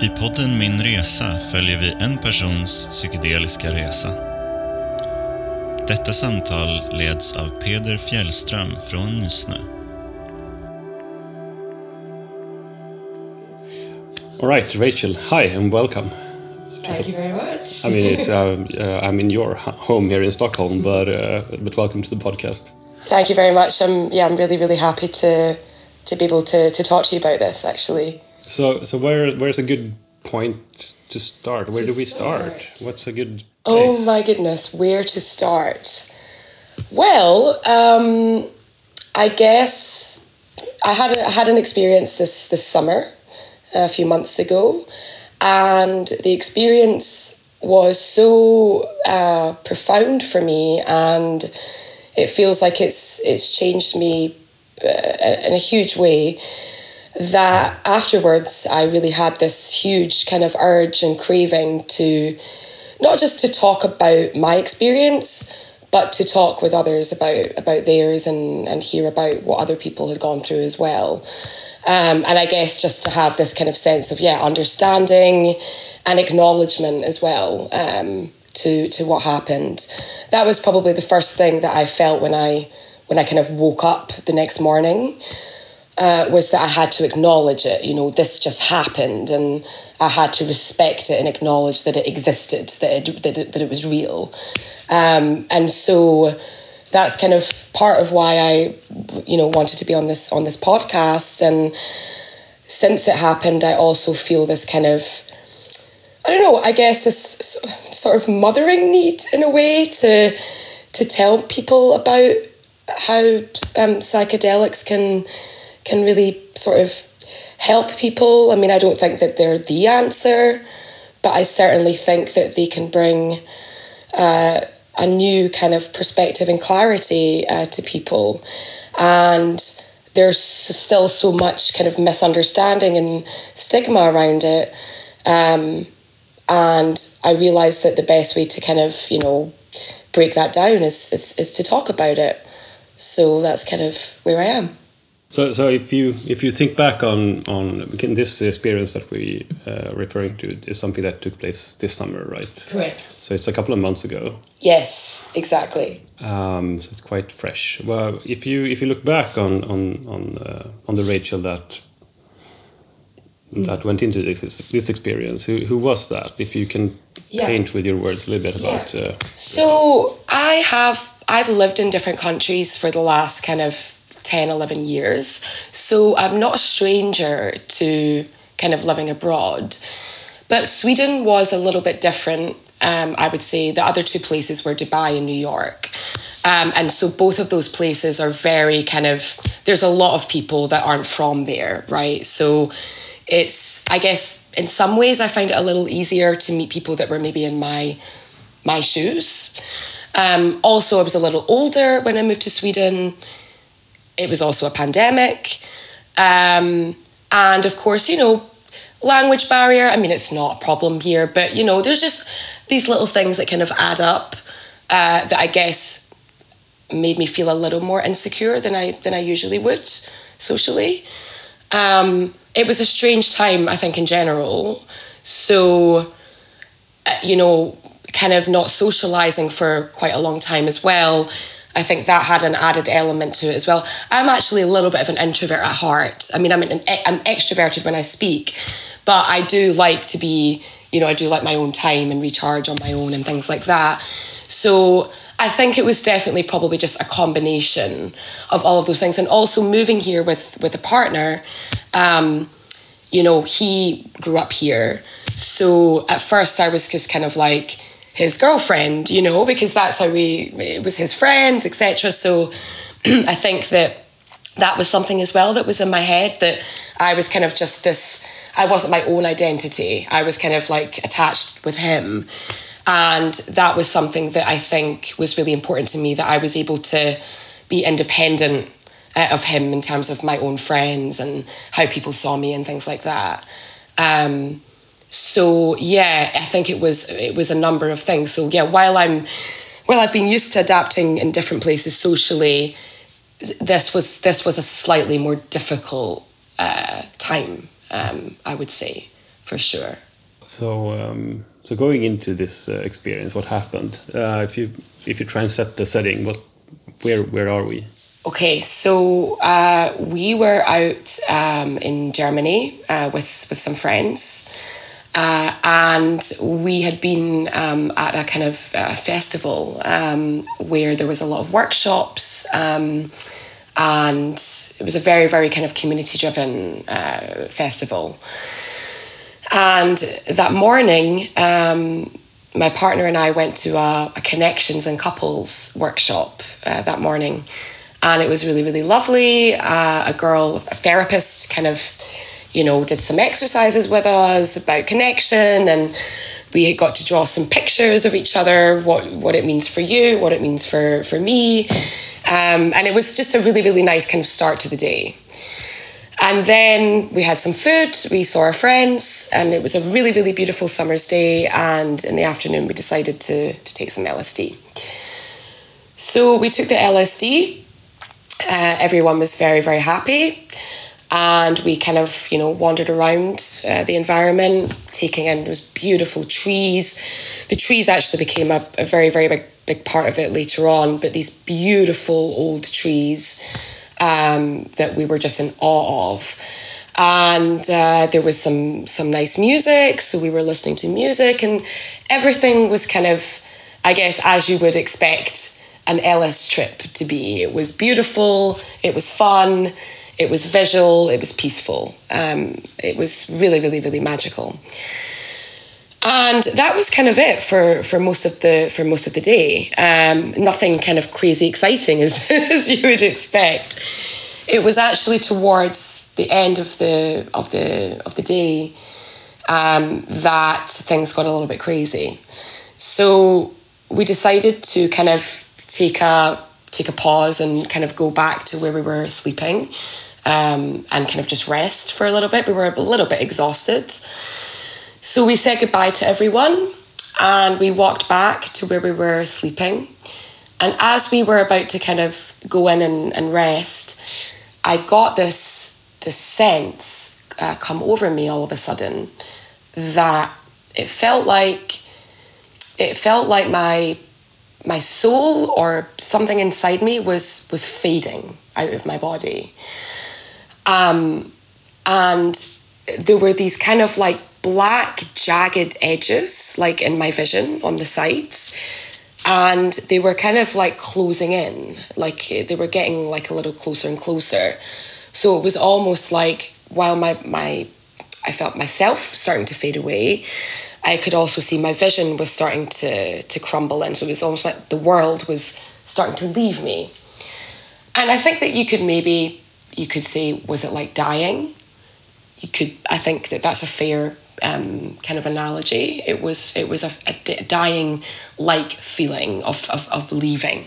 I podden Min Resa följer vi en persons psykedeliska resa. Detta samtal leds av Peder Fjällström från Nysnö. All right, Rachel. Hi and welcome. Thank you very much. I mean, it's, uh, uh, I'm in your home here in Stockholm, but uh, but welcome to the podcast. Thank you very much. I'm yeah, I'm really really happy to to be able to to talk to you about this actually. So, so where where's a good point to start? Where To do we start? start? What's a good Oh my goodness, where to start? Well, um, I guess I had a, I had an experience this this summer, a few months ago, and the experience was so uh, profound for me, and it feels like it's it's changed me uh, in a huge way. That afterwards, I really had this huge kind of urge and craving to not just to talk about my experience, but to talk with others about about theirs and and hear about what other people had gone through as well. Um, and I guess just to have this kind of sense of yeah, understanding and acknowledgement as well um, to to what happened. That was probably the first thing that I felt when I when I kind of woke up the next morning uh, was that I had to acknowledge it. You know, this just happened, and I had to respect it and acknowledge that it existed, that it that it, that it was real. Um, and so that's kind of part of why I, you know, wanted to be on this on this podcast. And since it happened, I also feel this kind of I don't know. I guess this sort of mothering need in a way to to tell people about how um, psychedelics can can really sort of help people. I mean, I don't think that they're the answer, but I certainly think that they can bring uh, a new kind of perspective and clarity uh, to people. And there's still so much kind of misunderstanding and stigma around it. Um, and I realised that the best way to kind of, you know, break that down is, is, is to talk about it. So that's kind of where I am. So, so if you if you think back on on this experience that we uh, referring to is something that took place this summer, right? Correct. So it's a couple of months ago. Yes, exactly. Um, so it's quite fresh. Well, if you if you look back on on on uh, on the Rachel that that went into this this experience, who who was that? If you can Yeah. paint with your words a little bit about. Uh, So I have I've lived in different countries for the last kind of 10, 11 years. So I'm not a stranger to kind of living abroad. But Sweden was a little bit different. Um, I would say the other two places were Dubai and New York. Um, and so both of those places are very kind of, there's a lot of people that aren't from there, right? So it's, I guess, in some ways, I find it a little easier to meet people that were maybe in my my shoes. Um, also, I was a little older when I moved to Sweden. It was also a pandemic. Um, and of course, you know, language barrier. I mean, it's not a problem here, but you know, there's just these little things that kind of add up uh, that I guess made me feel a little more insecure than I than I usually would socially. Um, it was a strange time, I think, in general. So, uh, you know, kind of not socializing for quite a long time as well. I think that had an added element to it as well. I'm actually a little bit of an introvert at heart. I mean, I'm an I'm extroverted when I speak, but I do like to be, you know, I do like my own time and recharge on my own and things like that. So I think it was definitely probably just a combination of all of those things, and also moving here with with a partner. Um, you know, he grew up here. So at first I was just kind of like his girlfriend, you know, because that's how we, it was his friends, etc. So I think that that was something as well that was in my head that I was kind of just this, I wasn't my own identity. I was kind of like attached with him. And that was something that I think was really important to me that I was able to be independent uh, of him in terms of my own friends and how people saw me and things like that. Um, so yeah, I think it was it was a number of things. So yeah, while I'm while I've been used to adapting in different places socially, this was this was a slightly more difficult uh, time, um, I would say, for sure. So, um, so going into this uh, experience, what happened? Uh, if you if you try and set the setting, what, where where are we? Okay, so uh, we were out um, in Germany uh, with with some friends, uh, and we had been um, at a kind of uh, festival um, where there was a lot of workshops, um, and it was a very very kind of community driven uh, festival. And that morning, um, my partner and I went to a, a connections and couples workshop uh, that morning and it was really really lovely uh, a girl a therapist kind of you know did some exercises with us about connection and we got to draw some pictures of each other what what it means for you what it means for for me. Um, and it was just a really really nice kind of start to the day. And then we had some food we saw our friends and it was a really really beautiful summer's day and in the afternoon we decided to to take some lsd so we took the lsd uh, everyone was very, very happy. And we kind of, you know, wandered around uh, the environment, taking in those beautiful trees. The trees actually became a, a very, very big, big part of it later on, but these beautiful old trees um, that we were just in awe of. And uh, there was some some nice music, so we were listening to music, and everything was kind of, I guess, as you would expect an LSD trip to be. It was beautiful, it was fun, it was visual, it was peaceful. Um, it was really, really, really magical. And that was kind of it for, for most of the for most of the day. Um, nothing kind of crazy exciting as, as you would expect. It was actually towards the end of the of the of the day um, that things got a little bit crazy. So we decided to kind of take a take a pause and kind of go back to where we were sleeping um, and kind of just rest for a little bit. We were a little bit exhausted. So we said goodbye to everyone and we walked back to where we were sleeping. And as we were about to kind of go in and, and rest, I got this this sense uh, come over me all of a sudden that it felt like it felt like my my soul or something inside me was was fading out of my body um, and there were these kind of like black jagged edges like in my vision on the sides. And they were kind of like closing in. Like they were getting like a little closer and closer. So it was almost like while my my i felt myself starting to fade away I could also see my vision was starting to to crumble and so it was almost like the world was starting to leave me. And I think that you could maybe you could say was it like dying? You could I think that that's a fair um, kind of analogy. It was it was a, a dying like feeling of, of, of leaving.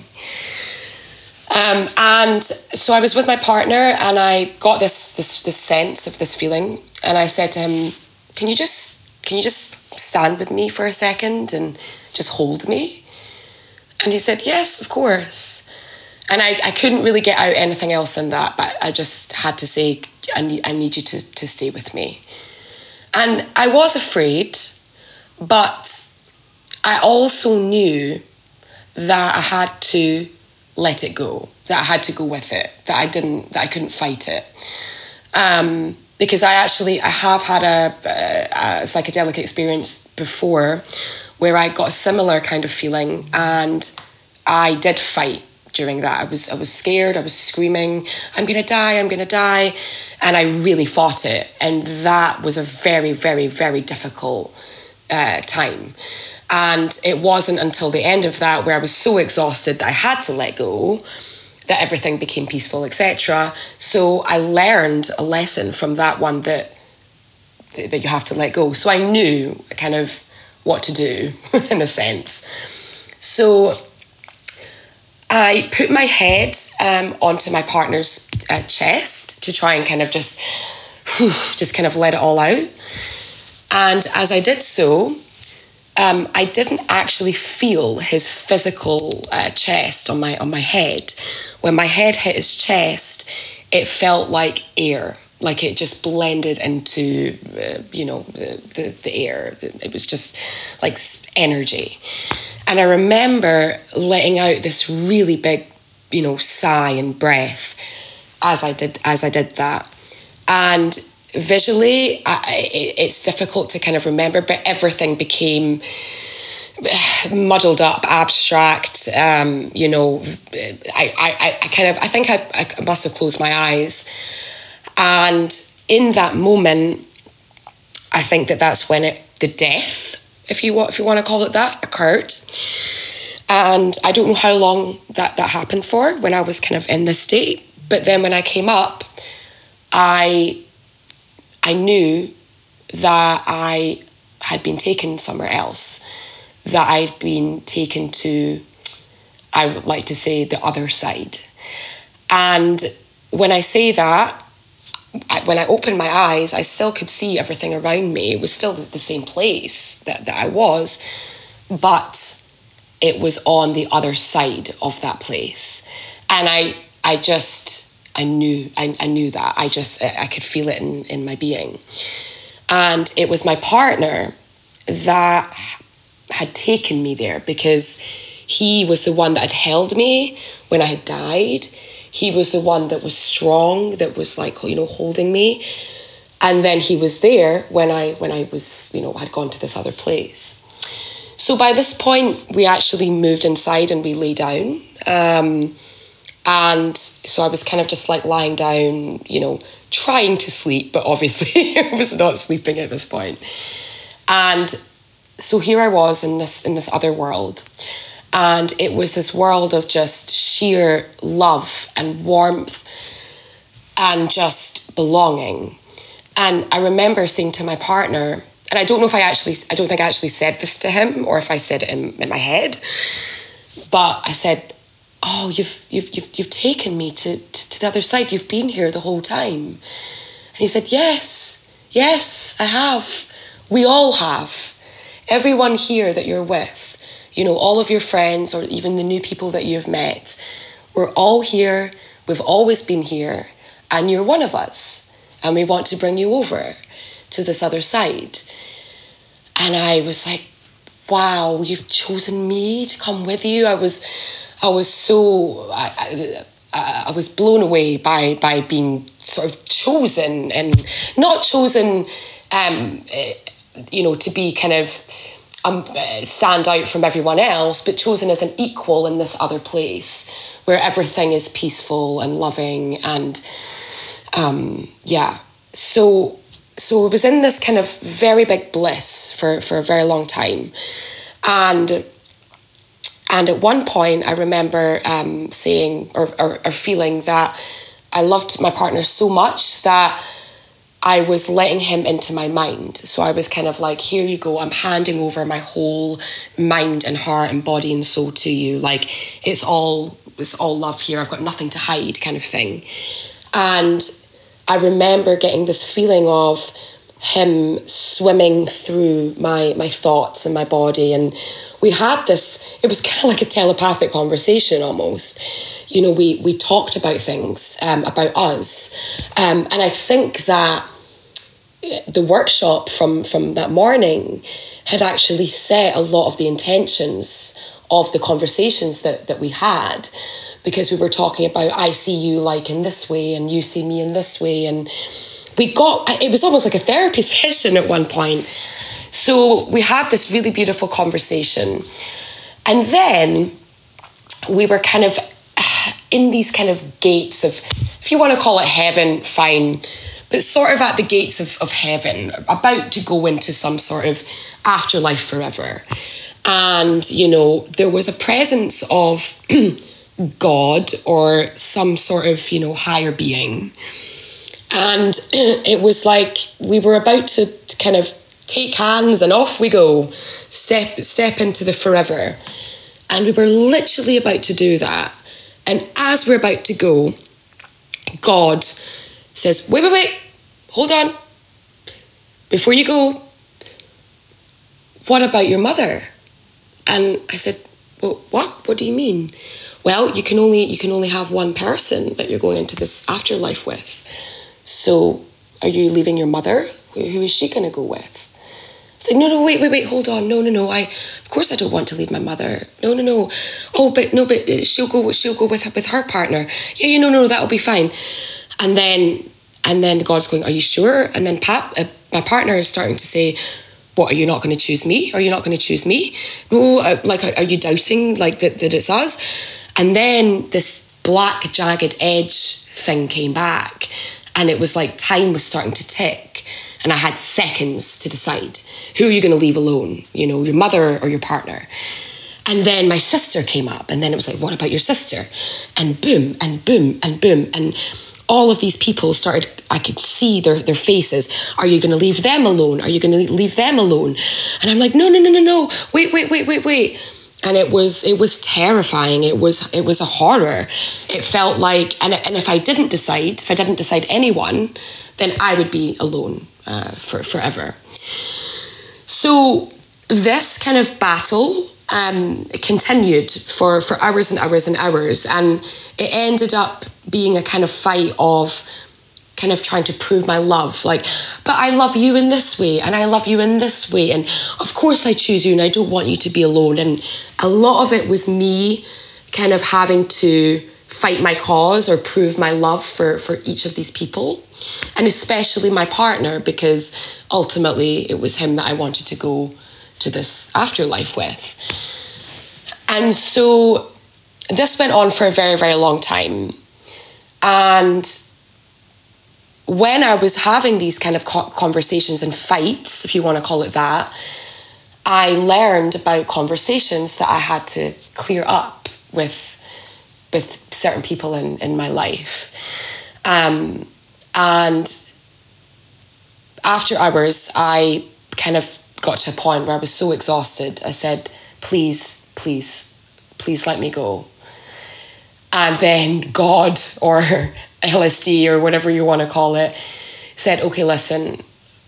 Um, and so I was with my partner and I got this, this this sense of this feeling and I said to him, Can you just can you just stand with me for a second and just hold me? And he said, Yes, of course. And I, I couldn't really get out anything else than that, but I just had to say, I need, I need you to, to stay with me. And I was afraid, but I also knew that I had to let it go, that I had to go with it, that I didn't, that I couldn't fight it. Um, because I actually I have had a, a, a psychedelic experience before where I got a similar kind of feeling and I did fight during that. I was I was scared, I was screaming, I'm gonna die, I'm gonna die. And I really fought it. And that was a very, very, very difficult uh, time. And it wasn't until the end of that where I was so exhausted that I had to let go that everything became peaceful, etc. So I learned a lesson from that one that that you have to let go. So I knew kind of what to do in a sense. So I put my head um, onto my partner's uh, chest to try and kind of just, whew, just kind of let it all out. And as I did so, um, I didn't actually feel his physical uh, chest on my on my head. When my head hit his chest, it felt like air like it just blended into uh, you know the, the the air it was just like energy and i remember letting out this really big you know sigh and breath as i did as i did that and visually I, it's difficult to kind of remember but everything became muddled up, abstract. Um, you know, I, I, I kind of, I think I, I must have closed my eyes. And in that moment, I think that that's when it, the death, if you want, if you want to call it that, occurred. And I don't know how long that, that happened for when I was kind of in this state. But then when I came up, I, I knew that I had been taken somewhere else that I'd been taken to, I would like to say, the other side. And when I say that, I, when I opened my eyes, I still could see everything around me. It was still the same place that, that I was, but it was on the other side of that place. And I, I just, I knew, I, I knew that. I just, I could feel it in, in my being. And it was my partner that had taken me there because he was the one that had held me when I had died. He was the one that was strong, that was like, you know, holding me. And then he was there when I when I was, you know, had gone to this other place. So by this point, we actually moved inside and we lay down. Um, and so I was kind of just like lying down, you know, trying to sleep, but obviously I was not sleeping at this point. And so here I was in this in this other world and it was this world of just sheer love and warmth and just belonging. And I remember saying to my partner and I don't know if I actually I don't think I actually said this to him or if I said it in, in my head but I said oh you've you've you've, you've taken me to, to, to the other side. You've been here the whole time. And he said yes yes I have. We all have. Everyone here that you're with, you know, all of your friends or even the new people that you've met, we're all here, we've always been here, and you're one of us. And we want to bring you over to this other side. And I was like, wow, you've chosen me to come with you. I was, I was so, I, I, I was blown away by, by being sort of chosen and not chosen, um, you know, to be kind of um, stand out from everyone else, but chosen as an equal in this other place where everything is peaceful and loving and um, yeah. So so it was in this kind of very big bliss for for a very long time, and and at one point I remember um, saying or, or or feeling that I loved my partner so much that I was letting him into my mind. So I was kind of like, here you go, I'm handing over my whole mind and heart and body and soul to you. Like it's all it's all love here. I've got nothing to hide kind of thing. And I remember getting this feeling of him swimming through my my thoughts and my body. And we had this it was kind of like a telepathic conversation almost. You know we we talked about things um, about us. Um, and i think that the workshop from from that morning had actually set a lot of the intentions of the conversations that that we had. Because we were talking about I see you like in this way and you see me in this way and we got it was almost like a therapy session at one point. So we had this really beautiful conversation. And then we were kind of in these kind of gates of if you want to call it heaven fine but sort of at the gates of, of heaven about to go into some sort of afterlife forever. And you know there was a presence of god or some sort of you know higher being and it was like we were about to, kind of take hands and off we go step step into the forever. And we were literally about to do that. And as we're about to go god says wait wait wait hold on. Before you go what about your mother? And i said well what? What do you mean? Well you can only you can only have one person that you're going into this afterlife with so are you leaving your mother? Who, is she going to go with? It's like, no, no, wait, wait, wait, hold on. No, no, no. I, of course, I don't want to leave my mother. No, no, no. Oh, but no, but she'll go. She'll go with with her partner. Yeah, you know, no, that'll be fine. And then, and then God's going, are you sure? And then Pat, uh, my partner is starting to say, what are you not going to choose me? Are you not going to choose me? No, uh, like, are you doubting like that that it's us? And then this black jagged edge thing came back, and it was like time was starting to tick, and I had seconds to decide who are you going to leave alone? You know, your mother or your partner? And then my sister came up, and then it was like, what about your sister? And boom, and boom, and boom. And all of these people started, I could see their, their faces. Are you going to leave them alone? Are you going to leave them alone? And I'm like, no, no, no, no, no. Wait, wait, wait, wait, wait. And it was it was terrifying. It was it was a horror. It felt like, and and if I didn't decide, if I didn't decide anyone, then I would be alone uh, for forever. So this kind of battle um, continued for, for hours and hours and hours, and it ended up being a kind of fight of kind of trying to prove my love like but i love you in this way and i love you in this way and of course i choose you and i don't want you to be alone and a lot of it was me kind of having to fight my cause or prove my love for for each of these people and especially my partner because ultimately it was him that I wanted to go to this afterlife with. And so this went on for a very, very long time. And when I was having these kind of conversations and fights, if you want to call it that, I learned about conversations that I had to clear up with with certain people in, in my life. Um, and after hours, I kind of got to a point where I was so exhausted. I said, please, please, please let me go. And then God or LSD or whatever you want to call it said, okay, listen,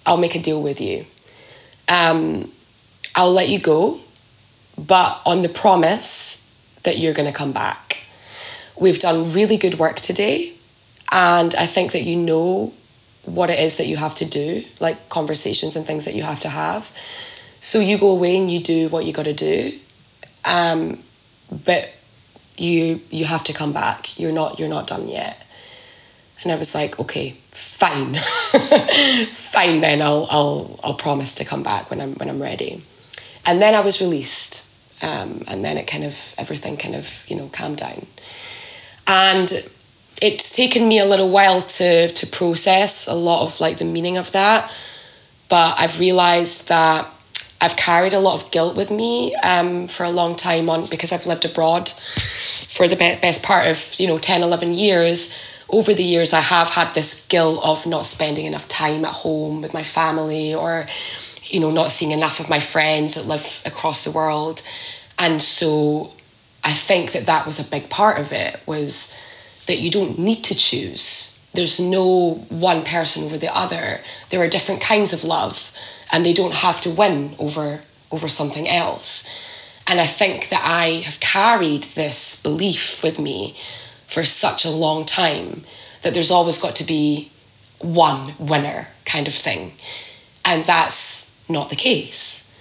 I'll make a deal with you. Um, I'll let you go, but on the promise that you're going to come back. We've done really good work today. And I think that you know what it is that you have to do, like conversations and things that you have to have. So you go away and you do what you got to do. Um, but you you have to come back. You're not you're not done yet. And I was like, okay, fine, fine. Then I'll I'll I'll promise to come back when I'm when I'm ready. And then I was released, um, and then it kind of everything kind of you know calmed down. And it's taken me a little while to to process a lot of like the meaning of that but i've realized that i've carried a lot of guilt with me um, for a long time on because i've lived abroad for the be- best part of you know 10 11 years over the years i have had this guilt of not spending enough time at home with my family or you know not seeing enough of my friends that live across the world and so i think that that was a big part of it was that you don't need to choose. There's no one person over the other. There are different kinds of love, and they don't have to win over over something else. And I think that I have carried this belief with me for such a long time that there's always got to be one winner kind of thing. And that's not the case.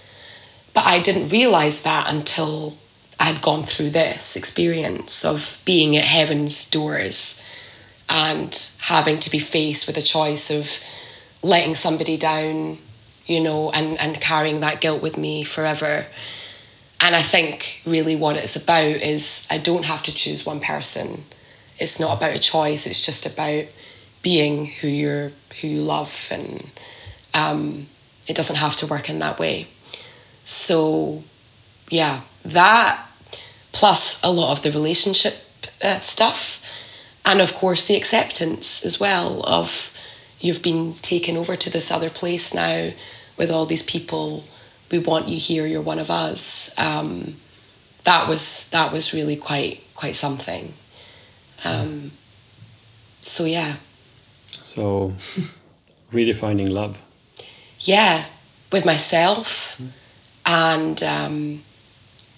But I didn't realize that until I'd gone through this experience of being at heaven's doors and having to be faced with a choice of letting somebody down, you know, and, and carrying that guilt with me forever. And I think really what it's about is I don't have to choose one person. It's not about a choice, it's just about being who you're who you love and um, it doesn't have to work in that way. So yeah, that plus a lot of the relationship uh, stuff, and of course the acceptance as well of you've been taken over to this other place now with all these people. We want you here. You're one of us. Um, that was that was really quite quite something. Um, so yeah. So, redefining love. Yeah, with myself, mm. and um,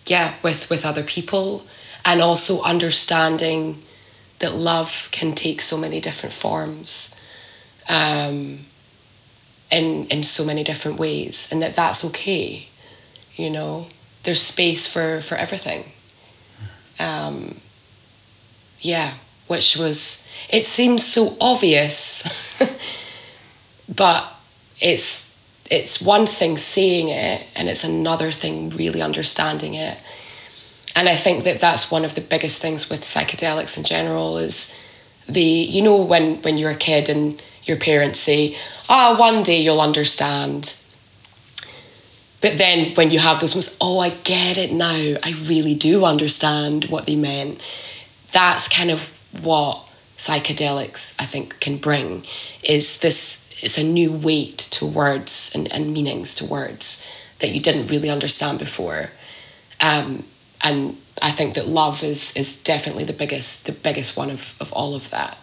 yeah with with other people and also understanding that love can take so many different forms um, in in so many different ways, and that that's okay. You know, there's space for for everything. Um, yeah, which was it seems so obvious, but it's it's one thing saying it, and it's another thing really understanding it. And I think that that's one of the biggest things with psychedelics in general is the you know when when you're a kid and your parents say, "Ah, oh, one day you'll understand." But then when you have those moments, oh, I get it now. I really do understand what they meant. That's kind of what psychedelics, I think, can bring is this it's a new weight to words and, and meanings to words that you didn't really understand before. Um, and I think that love is is definitely the biggest the biggest one of, of all of that.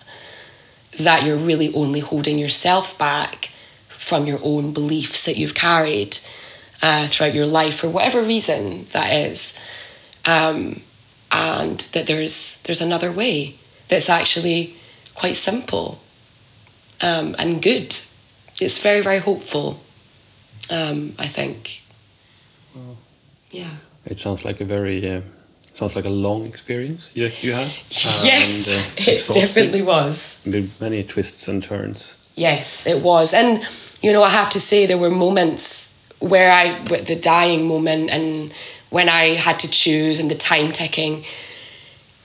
That you're really only holding yourself back from your own beliefs that you've carried uh, throughout your life for whatever reason that is, um, and that there's there's another way that's actually quite simple um, and good. It's very very hopeful. Um, I think. Well, yeah. It sounds like a very uh, sounds like a long experience you you had. Yes, and, uh, it definitely was. Many twists and turns. Yes, it was, and you know I have to say there were moments where I with the dying moment and when I had to choose and the time ticking,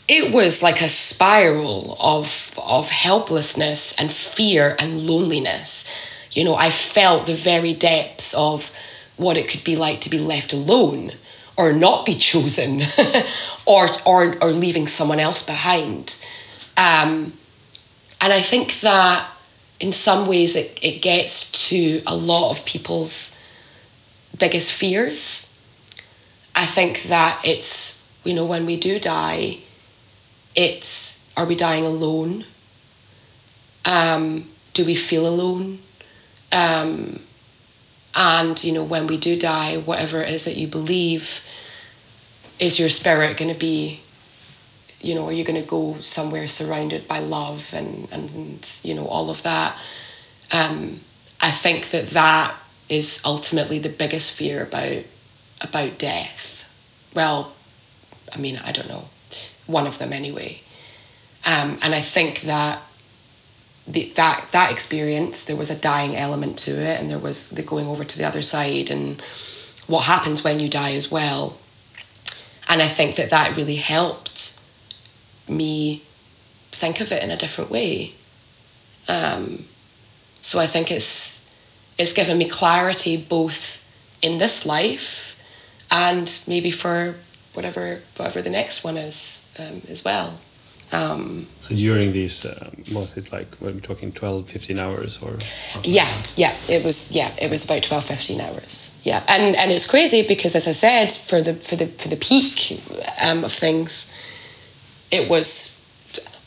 it was like a spiral of of helplessness and fear and loneliness. You know, I felt the very depths of what it could be like to be left alone or not be chosen or, or or leaving someone else behind. Um, and I think that in some ways it, it gets to a lot of people's biggest fears. I think that it's, you know, when we do die, it's are we dying alone? Um, do we feel alone? Um, and, you know, when we do die, whatever it is that you believe, is your spirit going to be, you know, are you going to go somewhere surrounded by love and, and, you know, all of that? Um, I think that that is ultimately the biggest fear about about death. Well, I mean, I don't know, one of them anyway. Um, and I think that the, that that experience there was a dying element to it, and there was the going over to the other side, and what happens when you die as well. And I think that that really helped me think of it in a different way. Um, so I think it's it's given me clarity both in this life and maybe for whatever whatever the next one is um, as well. Um, so during these, uh, was it like, were we talking 12, 15 hours or? Yeah, yeah, it was, yeah, it was about 12, 15 hours. Yeah. And, and it's crazy because as I said, for the, for the, for the peak um, of things, it was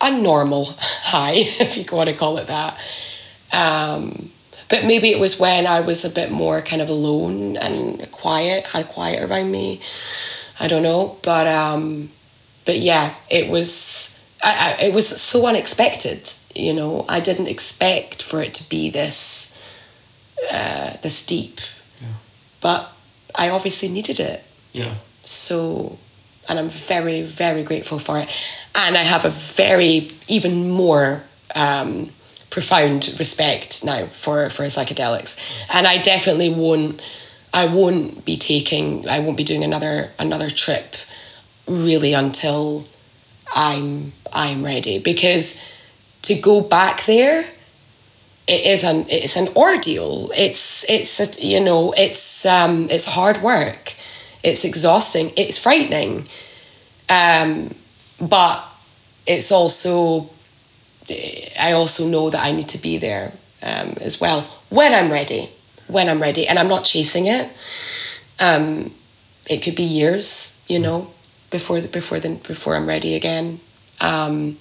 a normal high, if you want to call it that. Um, but maybe it was when I was a bit more kind of alone and quiet, had quiet around me. I don't know, but um, but yeah, it was I, I, it was so unexpected. You know, I didn't expect for it to be this uh, this deep, yeah. but I obviously needed it. Yeah. So, and I'm very very grateful for it, and I have a very even more. Um, profound respect now for for psychedelics, and I definitely won't. I won't be taking. I won't be doing another another trip, really until I'm I'm ready. Because to go back there it is an it's an ordeal. It's it's a, you know it's um it's hard work. It's exhausting. It's frightening. Um but it's also I also know that I need to be there um, as well when I'm ready. When I'm ready, and I'm not chasing it. Um, it could be years, you know, before the, before the, before I'm ready again. Um,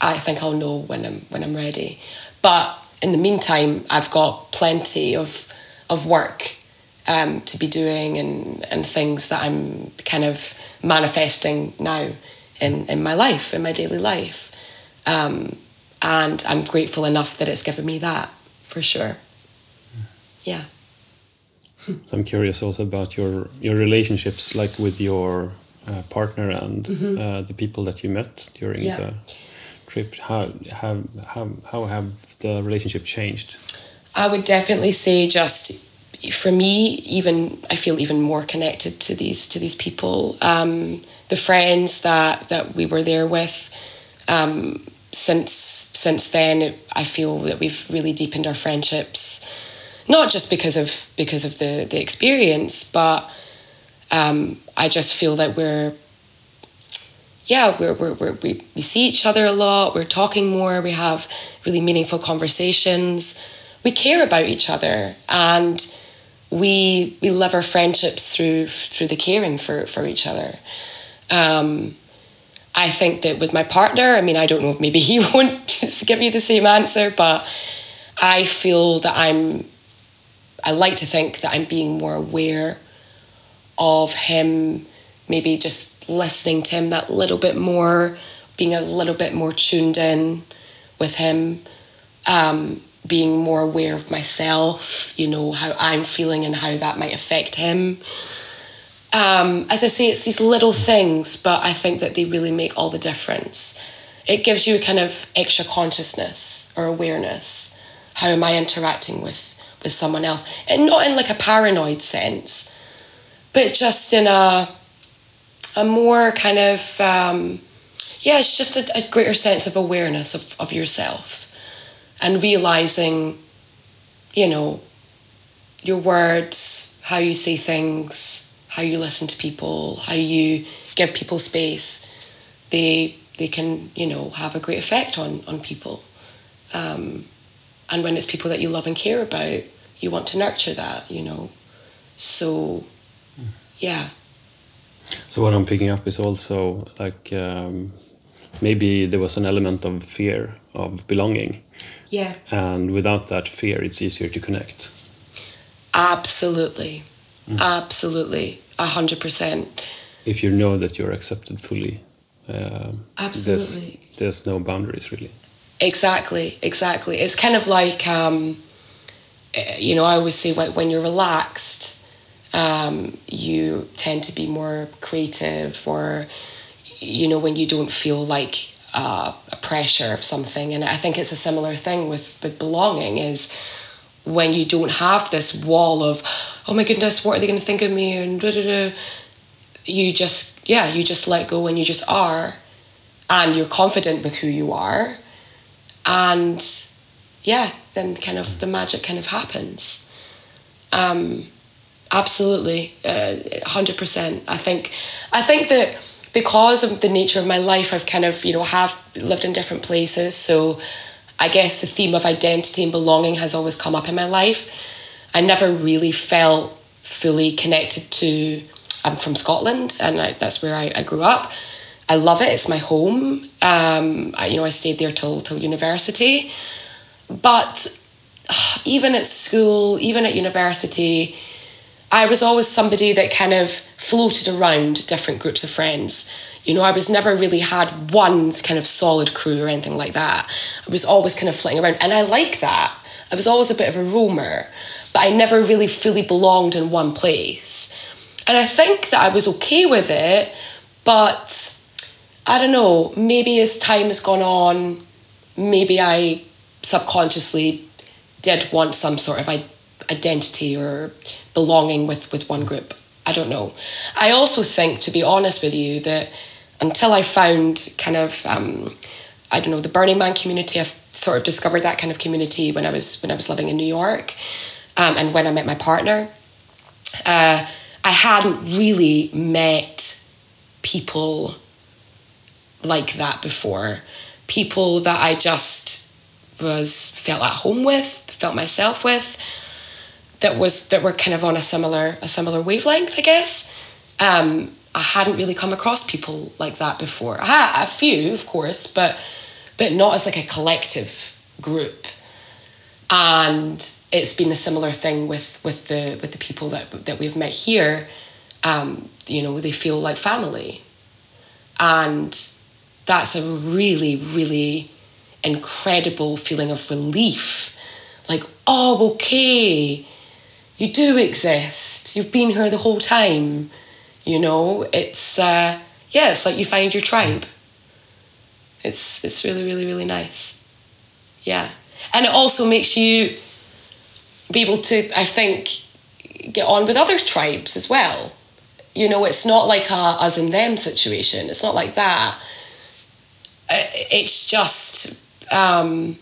I think I'll know when I'm when I'm ready. But in the meantime, I've got plenty of of work um, to be doing and and things that I'm kind of manifesting now in in my life, in my daily life. Um, and I'm grateful enough that it's given me that. for sure. Yeah. So I'm curious also about your your relationships, like with your uh, partner and uh, the people that you met during Yeah. the trip. How have how how have the relationship changed? I would definitely say just for me, even I feel even more connected to these to these people. Um, the friends that that we were there with. Um, since since then, I feel that we've really deepened our friendships, not just because of because of the the experience, but um, I just feel that we're yeah, we're, we're, we're, we, we see each other a lot, we're talking more, we have really meaningful conversations, we care about each other, and we, we live our friendships through, through the caring for, for each other. Um, I think that with my partner, I mean, I don't know maybe he won't give you the same answer, but I feel that I'm, I like to think that I'm being more aware of him, maybe just listening to him that little bit more, being a little bit more tuned in with him, um, being more aware of myself, you know, how I'm feeling and how that might affect him. Um, as I say, it's these little things, but I think that they really make all the difference. It gives you a kind of extra consciousness or awareness. How am I interacting with, with someone else? And not in like a paranoid sense, but just in a a more kind of um, yeah, it's just a, a greater sense of awareness of, of yourself and realizing, you know, your words, how you say things, how you listen to people, how you give people space. They they can you know have a great effect on on people. Um, and when it's people that you love and care about, you want to nurture that, you know. So, yeah. So what I'm picking up is also like um, maybe there was an element of fear of belonging, Yeah. and without that fear, it's easier to connect. Absolutely. Absolutely. A hundred percent. If you know that you're accepted fully, um, Absolutely. There's, there's no boundaries really. Exactly. Exactly. It's kind of like, um, eh, you know, I always say when you're relaxed, um, you tend to be more creative or, you know, when you don't feel like uh, a pressure of something. And I think it's a similar thing with, with belonging is when you don't have this wall of, oh my goodness, what are they going to think of me? And da da da. You just, yeah, you just let go and you just are. And you're confident with who you are. And yeah, then kind of the magic kind of happens. Um, absolutely, uh, hundred percent. I think, I think that because of the nature of my life, I've kind of you know have lived in different places. So, I guess the theme of identity and belonging has always come up in my life. I never really felt fully connected to. I'm from Scotland, and I, that's where I, I grew up. I love it. It's my home. Um, I, you know, I stayed there till till university, but even at school, even at university, I was always somebody that kind of floated around different groups of friends. You know, I was never really had one kind of solid crew or anything like that. I was always kind of flitting around, and I like that. I was always a bit of a roamer, but I never really fully belonged in one place. And I think that I was okay with it, but I don't know, maybe as time has gone on, maybe I subconsciously did want some sort of identity or belonging with, with one group. I don't know. I also think, to be honest with you, that until I found kind of, um, I don't know, the Burning Man community, I've sort of discovered that kind of community when I was when I was living in New York, um, and when I met my partner. Uh, I hadn't really met people like that before. People that I just was felt at home with, felt myself with, that was that were kind of on a similar a similar wavelength, I guess. Um, I hadn't really come across people like that before. I had a few, of course, but but not as like a collective group. And it's been a similar thing with with the with the people that that we've met here. Um, you know, they feel like family, and that's a really really incredible feeling of relief like, oh, okay, you do exist. You've been here the whole time. You know, it's uh, yeah, it's like you find your tribe. It's it's really really really nice. Yeah, and it also makes you be able to, I think, get on with other tribes as well. You know, it's not like a us and them situation. It's not like that. Uh, It's just, um,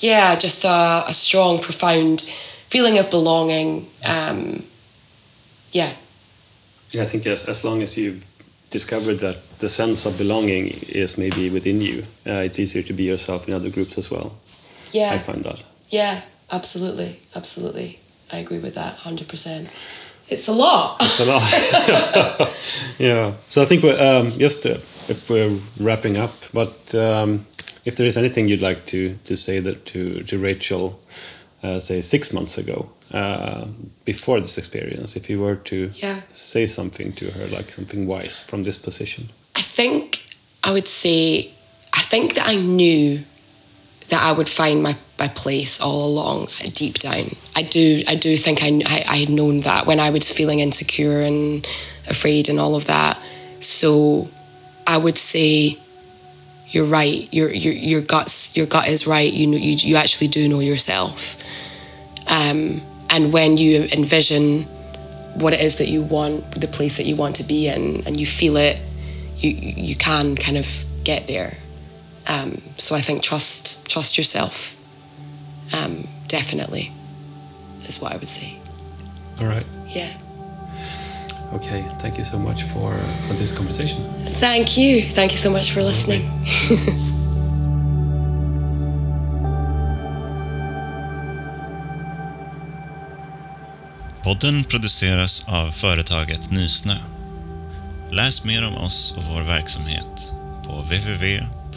yeah, just a, a strong, profound feeling of belonging. Um, yeah, Yeah, I think as, as long as you've discovered that the sense of belonging is maybe within you, uh, it's easier to be yourself in other groups as well. yeah. I find that. Yeah, absolutely, absolutely. I agree with that, hundred percent. It's a lot. It's a lot. yeah. So I think we're, um, just uh, if we're wrapping up, but um, if there is anything you'd like to, to say that to, to Rachel, say six months ago, uh, before this experience, if you were to Yeah. say something to her, like something wise from this position. I think I would say I think that I knew that I would find my, my place all along deep down. I do I do think I, I, I had known that when I was feeling insecure and afraid and all of that. So I would say you're right. Your your your guts your gut is right. You know you you actually do know yourself. Um, and when you envision what it is that you want, the place that you want to be in, and you feel it, you you can kind of get there. Um, so I think trust trust yourself. Um, definitely, is what I would say. All right. Yeah. Okay. Thank you so much for, for this conversation. Thank you. Thank you so much for listening. Podden produceras av företaget Nysnö. Läs mer om oss och vår verksamhet på www.nysnö.se